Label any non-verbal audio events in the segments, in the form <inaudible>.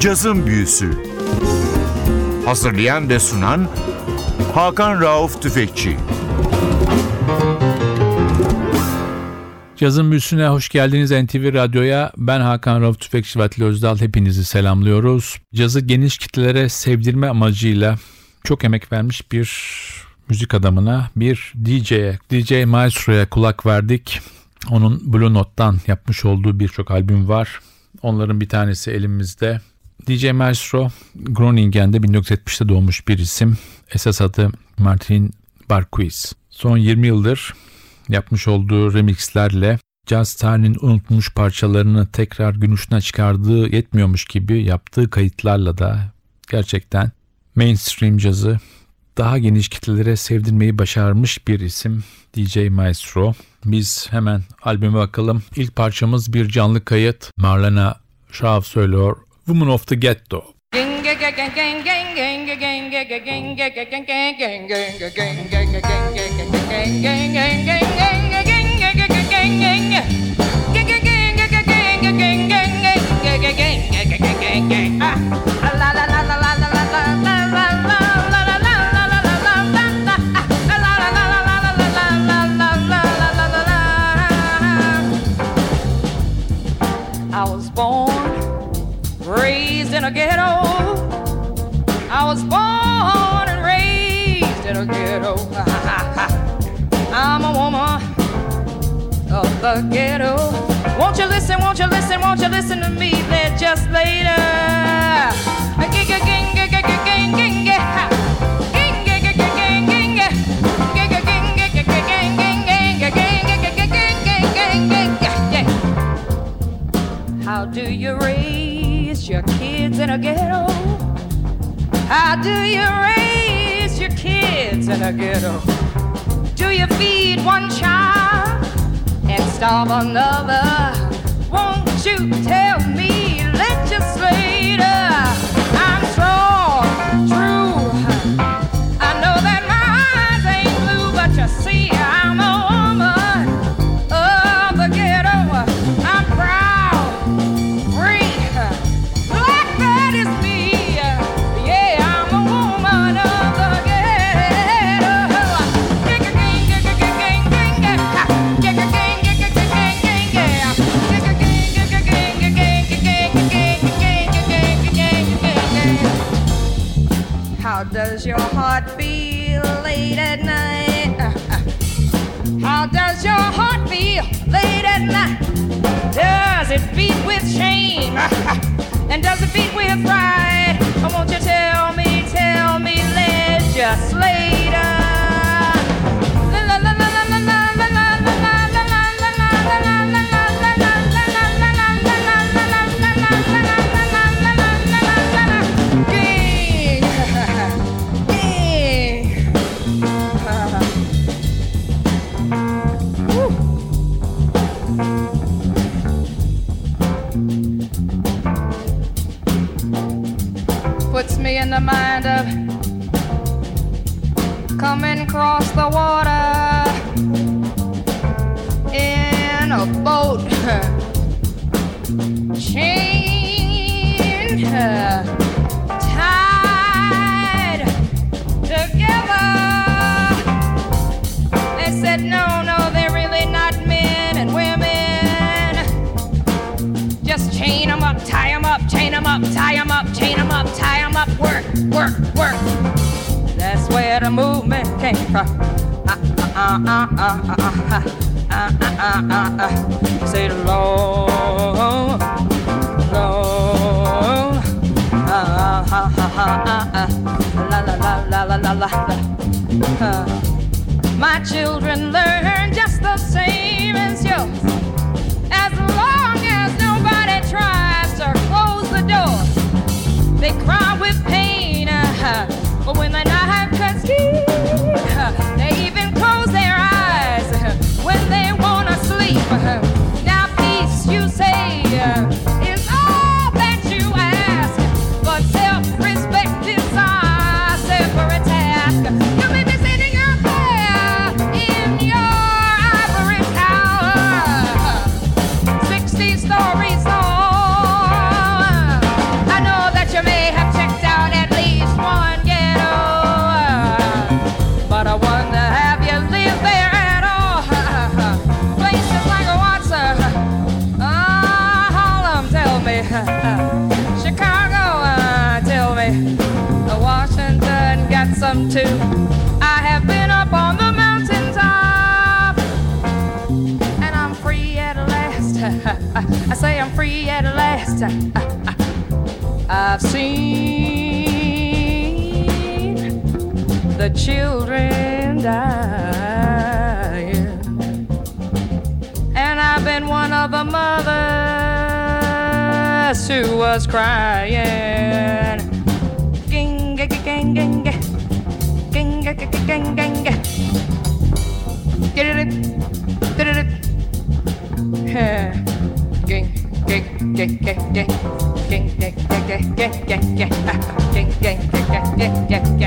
Cazın Büyüsü Hazırlayan ve sunan Hakan Rauf Tüfekçi Cazın Büyüsü'ne hoş geldiniz NTV Radyo'ya. Ben Hakan Rauf Tüfekçi ve Özdal hepinizi selamlıyoruz. Cazı geniş kitlelere sevdirme amacıyla çok emek vermiş bir müzik adamına, bir DJ'ye, DJ Maestro'ya kulak verdik. Onun Blue Note'dan yapmış olduğu birçok albüm var. Onların bir tanesi elimizde. DJ Maestro Groningen'de 1970'te doğmuş bir isim. Esas adı Martin Barquis. Son 20 yıldır yapmış olduğu remixlerle Jazz tarihinin unutulmuş parçalarını tekrar gün çıkardığı yetmiyormuş gibi yaptığı kayıtlarla da gerçekten mainstream cazı daha geniş kitlelere sevdirmeyi başarmış bir isim DJ Maestro. Biz hemen albüme bakalım. İlk parçamız bir canlı kayıt. Marlena Shaw söylüyor. Woman of the Ghetto. I the ghetto. Won't you listen, won't you listen, won't you listen to me legislator? How do you raise your kids in a ghetto? How do you raise your kids in a ghetto? Do you feed one child starve another? Won't you tell does your heart feel late at night? How does your heart feel late at night? Does it beat with shame? And does it beat with pride? The mind of coming across the water that a movement came from. Say, the Lord, Lord, la la la la la la la. My children learn just the same as yours. As long as nobody tries to close the door, they cry with pain. I have been up on the mountain top, and I'm free at last. <laughs> I say I'm free at last. <laughs> I've seen the children dying, and I've been one of the mothers who was crying. Gang, gang, gang, gang gang, gang, gang. Did it, did it. Gang, gang, gang, gang, gang. Gang, gang, gang, gang, gang, gang, gang. Gang, gang, gang, gang, gang, gang.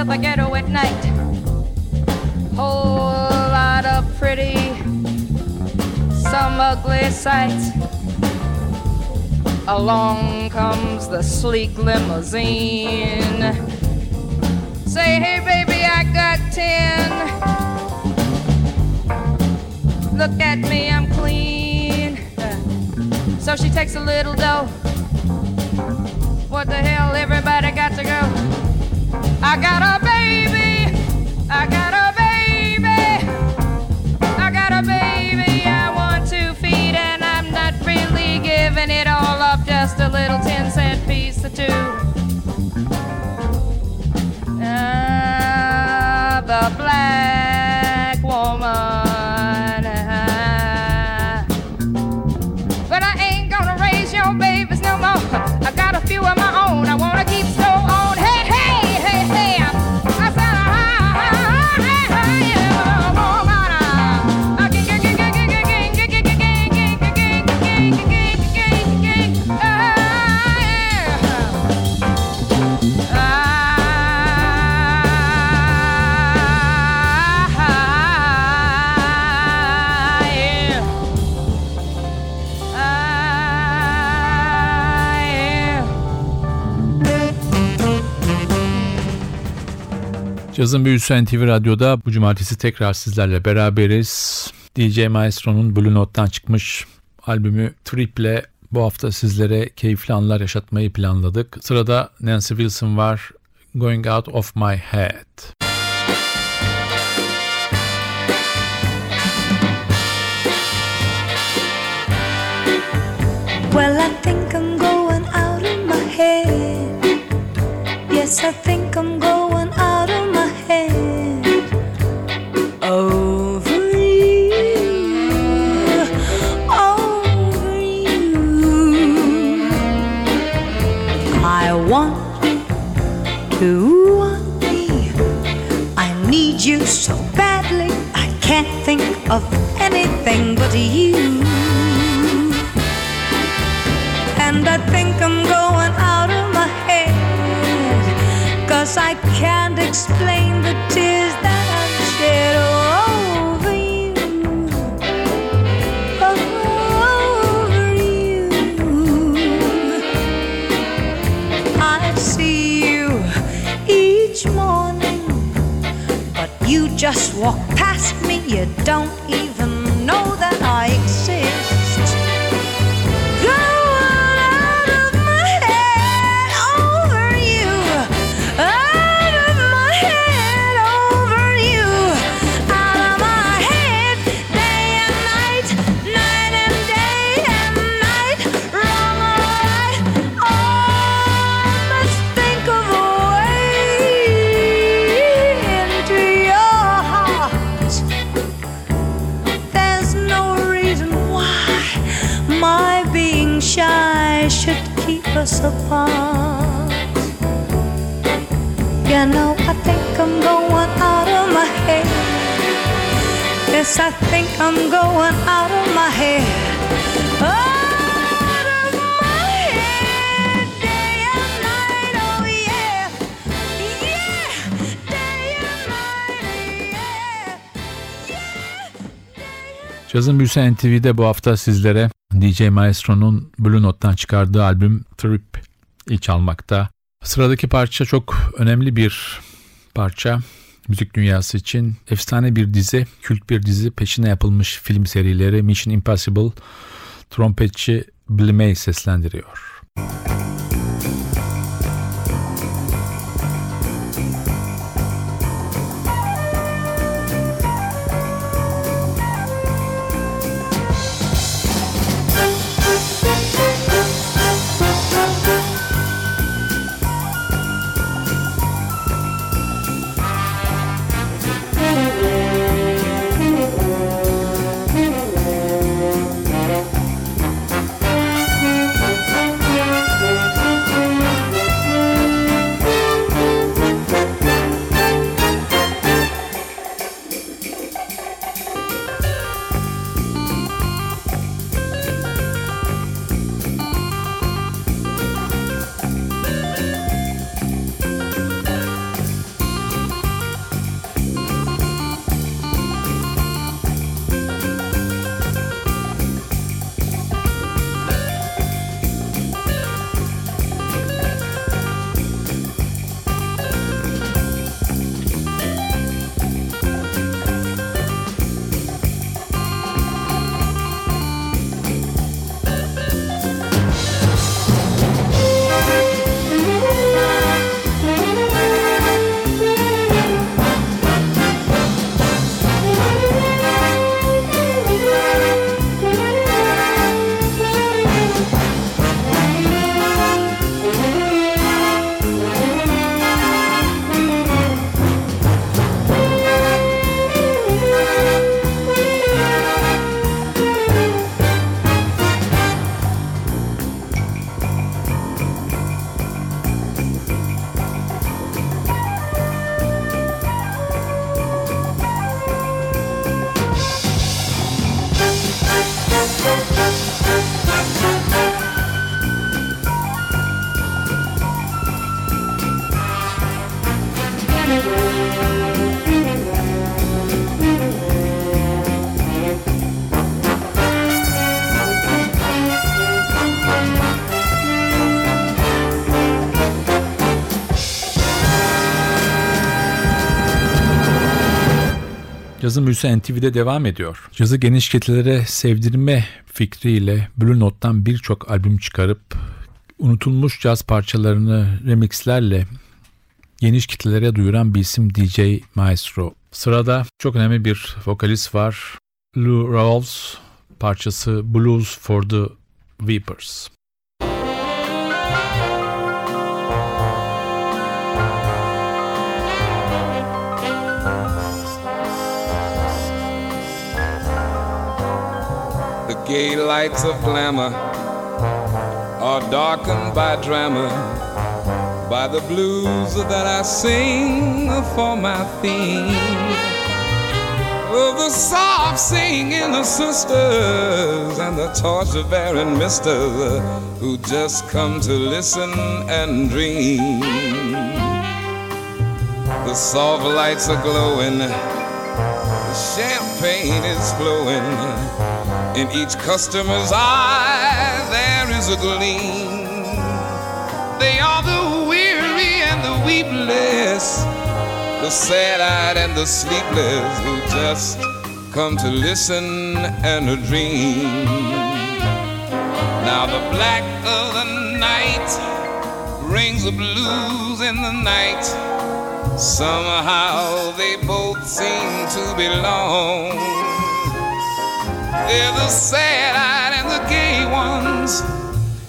up a ghetto at night. Whole lot of pretty, some ugly sights. Along comes the sleek limousine. Say, hey, baby, I got ten. Look at me, I'm clean. So she takes a little dough. What the hell, everybody got to go. I got a baby. I got a baby. I got a baby I want to feed, and I'm not really giving it all up. Just a little 10 cent piece or two. Ah, the black. Cazın Büyüsü NTV Radyo'da bu cumartesi tekrar sizlerle beraberiz. DJ Maestro'nun Blue Note'dan çıkmış albümü Trip'le bu hafta sizlere keyifli anlar yaşatmayı planladık. Sırada Nancy Wilson var. Going Out of My Head. Cazın Büyüsü NTV'de bu hafta sizlere DJ Maestro'nun Blue Note'dan çıkardığı albüm Trip çalmakta. Sıradaki parça çok önemli bir parça müzik dünyası için. Efsane bir dizi, kült bir dizi, peşine yapılmış film serileri Mission Impossible trompetçi Billy May seslendiriyor. Cazın Büyüsü NTV'de devam ediyor. Cazı geniş kitlelere sevdirme fikriyle Blue Note'dan birçok albüm çıkarıp unutulmuş caz parçalarını remixlerle geniş kitlelere duyuran bir isim DJ Maestro. Sırada çok önemli bir vokalist var. Lou Rawls parçası Blues for the Weepers. Gay lights of glamour are darkened by drama, by the blues that I sing for my theme. Of the soft singing of sisters and the torture bearing misters who just come to listen and dream. The soft lights are glowing, the champagne is flowing. In each customer's eye, there is a gleam. They are the weary and the weepless, the sad eyed and the sleepless who just come to listen and to dream. Now, the black of the night brings the blues in the night. Somehow they both seem to belong. They're the sad-eyed and the gay ones,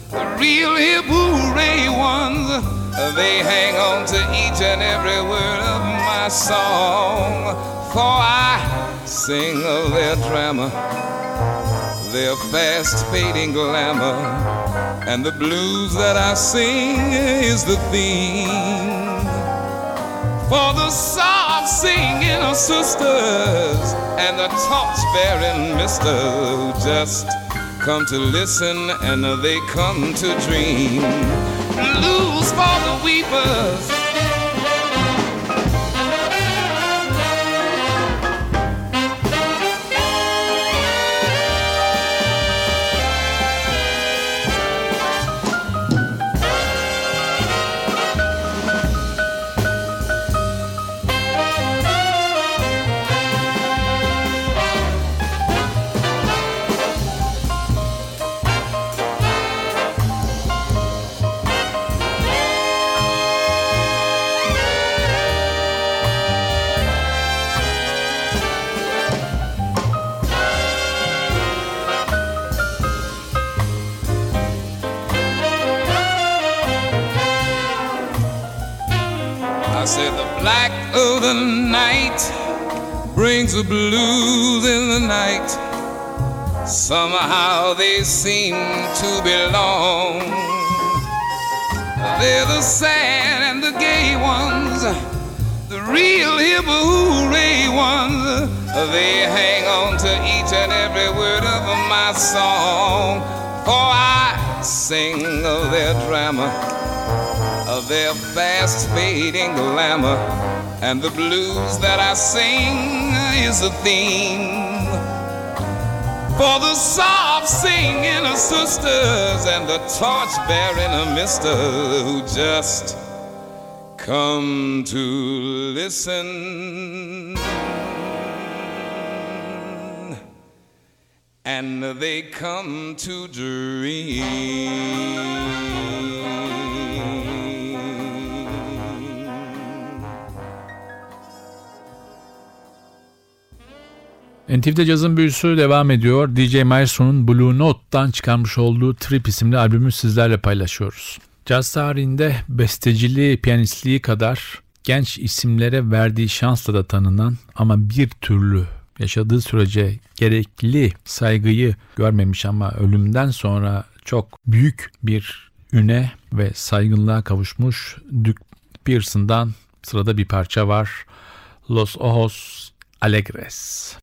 the real hip hooray ones. They hang on to each and every word of my song, for I sing of their drama, their fast fading glamour, and the blues that I sing is the theme for the soft singing of sisters and the torch bearing mister who just come to listen and they come to dream. Blues for the weepers. The blues in the night. Somehow they seem to belong. They're the sad and the gay ones, the real hip hooray ones. They hang on to each and every word of my song. For I sing of their drama, of their fast fading glamour. And the blues that I sing is a theme for the soft singing of sisters and the torch bearing of mister who just come to listen. And they come to dream. NTV'de cazın büyüsü devam ediyor. DJ Maestro'nun Blue Note'dan çıkarmış olduğu Trip isimli albümü sizlerle paylaşıyoruz. Caz tarihinde besteciliği, piyanistliği kadar genç isimlere verdiği şansla da tanınan ama bir türlü yaşadığı sürece gerekli saygıyı görmemiş ama ölümden sonra çok büyük bir üne ve saygınlığa kavuşmuş Duke Pearson'dan sırada bir parça var. Los Ojos Alegres.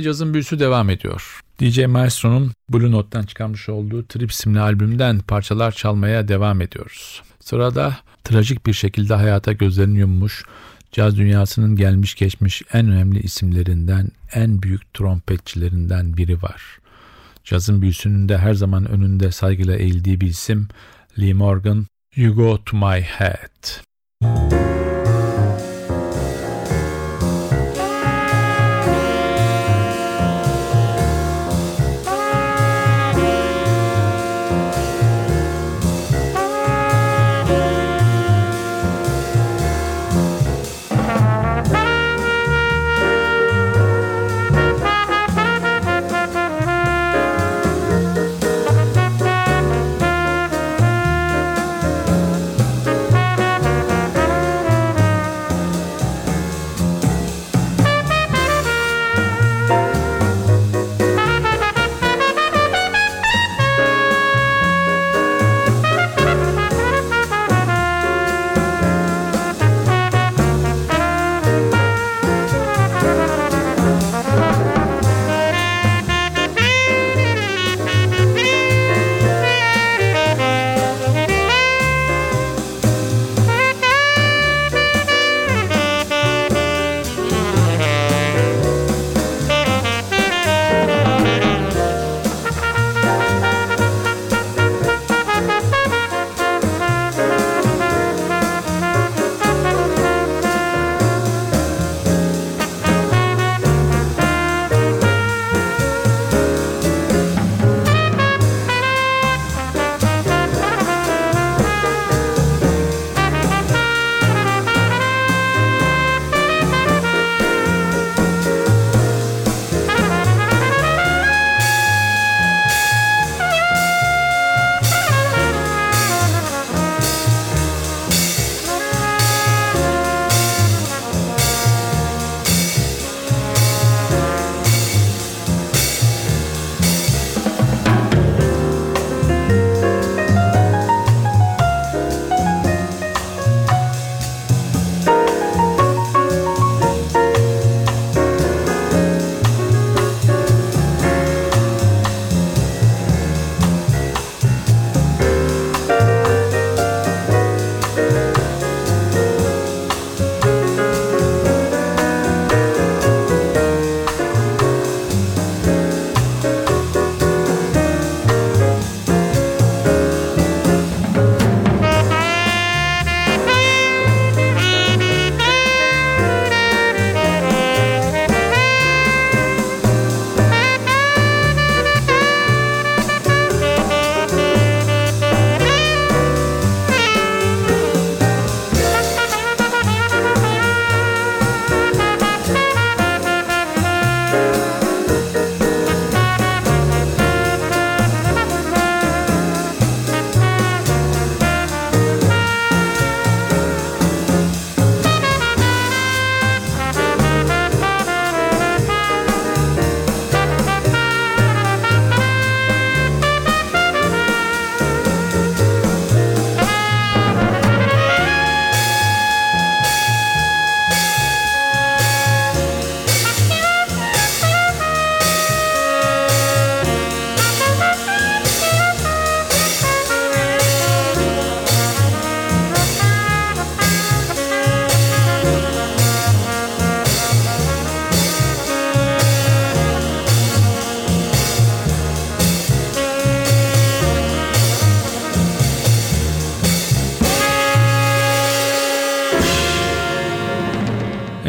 NTV'de cazın büyüsü devam ediyor. DJ Maestro'nun Blue Note'dan çıkarmış olduğu Trip isimli albümden parçalar çalmaya devam ediyoruz. Sırada trajik bir şekilde hayata gözlerini yummuş, caz dünyasının gelmiş geçmiş en önemli isimlerinden, en büyük trompetçilerinden biri var. Cazın büyüsünün de her zaman önünde saygıyla eğildiği bir isim Lee Morgan, You Go To My Head.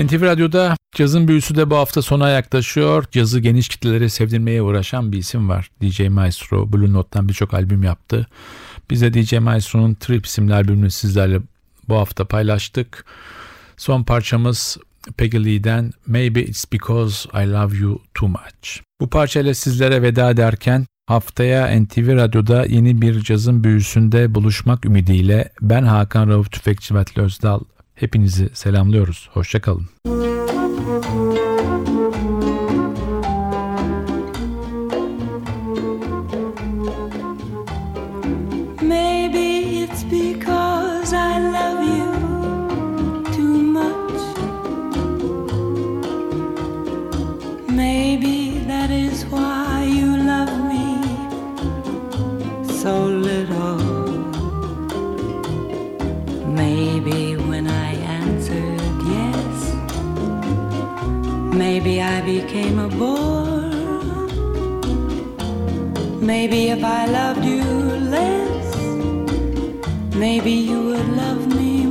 NTV Radyo'da cazın büyüsü de bu hafta sona yaklaşıyor. Cazı geniş kitlelere sevdirmeye uğraşan bir isim var. DJ Maestro Blue Note'dan birçok albüm yaptı. Biz de DJ Maestro'nun Trip isimli albümünü sizlerle bu hafta paylaştık. Son parçamız Peggy Lee'den Maybe It's Because I Love You Too Much. Bu parçayla sizlere veda ederken haftaya NTV Radyo'da yeni bir cazın büyüsünde buluşmak ümidiyle ben Hakan Rauf Tüfekçi Vatli Özdal Hepinizi selamlıyoruz. Hoşçakalın. So little. Maybe I became a bore. Maybe if I loved you less, maybe you would love me